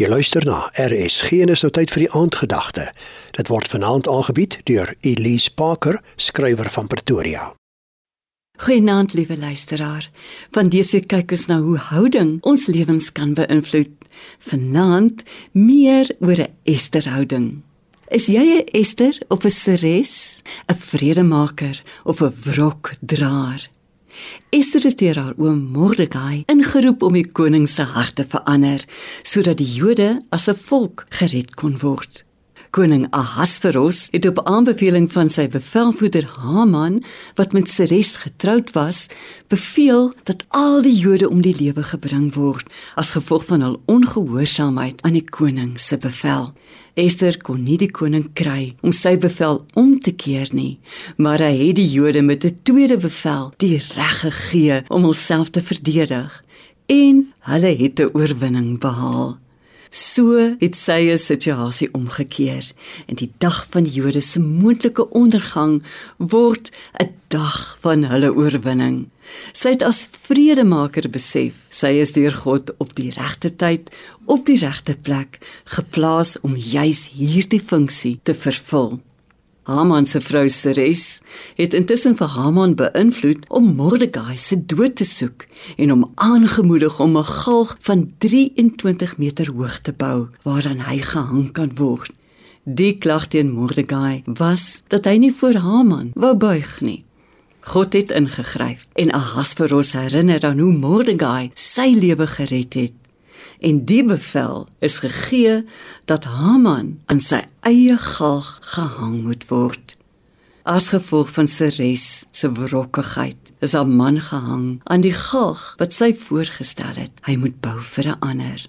Jy luister na RSG en is nou tyd vir die aandgedagte. Dit word vanaand aangebied deur Elise Parker, skrywer van Pretoria. Goeienaand liewe luisteraar. Van dese week kyk ons na hoe houding ons lewens kan beïnvloed. Vanaand meer oor 'n Esterhouding. Is jy 'n Ester of 'n Ceres, 'n vredemaker of 'n wrokdraer? Esther is deur haar oom Mordegai ingeroep om die koning se hart te verander sodat die Jode as 'n volk gered kon word. Koning Ahasveros het op aanbeveling van sy bevelvoerder Haman wat met Seres getroud was, beveel dat al die Jode om die lewe gebring word as gevolg van hul ongehoorsaamheid aan die koning se bevel. Esther kon nie die koning kry om sy bevel om te keer nie, maar hy het die Jode met 'n tweede bevel die reg gegee om hulself te verdedig en hulle het 'n oorwinning behaal. So het sy 'n situasie omgekeer en die dag van die Jode se moontlike ondergang word 'n dag van hulle oorwinning. Sy het as vredemaker besef sy is deur God op die regte tyd op die regte plek geplaas om juis hierdie funksie te vervul. Haman se vrou Ceres het intussen vir Haman beïnvloed om Mordegai se dood te soek en hom aangemoedig om 'n galg van 23 meter hoog te bou waaraan hy gehang kan word. Die klag teen Mordegai was dat hy nie voor Haman wou buig nie. God het ingegryp en Ahasveros herinner aan hoe Mordegai sy lewe gered het en die bevel is gegee dat Haman aan sy eie galg gehang moet word. As gevolg van Ceres se wrokkigheid is 'n man gehang aan die galg wat sy voorgestel het. Hy moet bou vir 'n ander.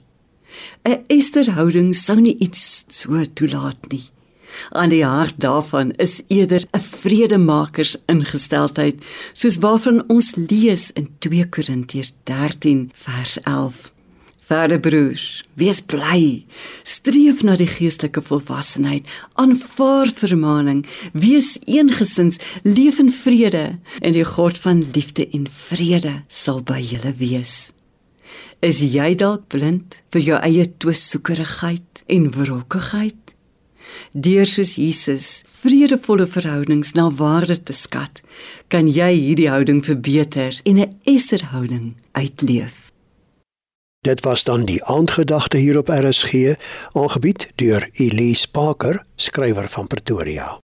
'n Esterhouding sou nie iets so toelaat nie. Aan die hart daarvan is eerder 'n vredemakers ingesteldheid, soos waarvan ons lees in 2 Korintiërs 13 vers 11. Verder broers, wees bly. Streef na die geestelike volwassenheid, aanvaar vermaaning, wees eensgesins, leef in vrede en die God van liefde en vrede sal by julle wees. Is jy dalk blind vir jou eie twissoekerigheid en wrokkigheid? Deur soos Jesus vredevolle verhoudings na waarde te skat, kan jy hierdie houding verbeter en 'n Esterhouding uitleef. Dit was dan die aandgedagte hier op RSG, aangebied deur Elise Parker, skrywer van Pretoria.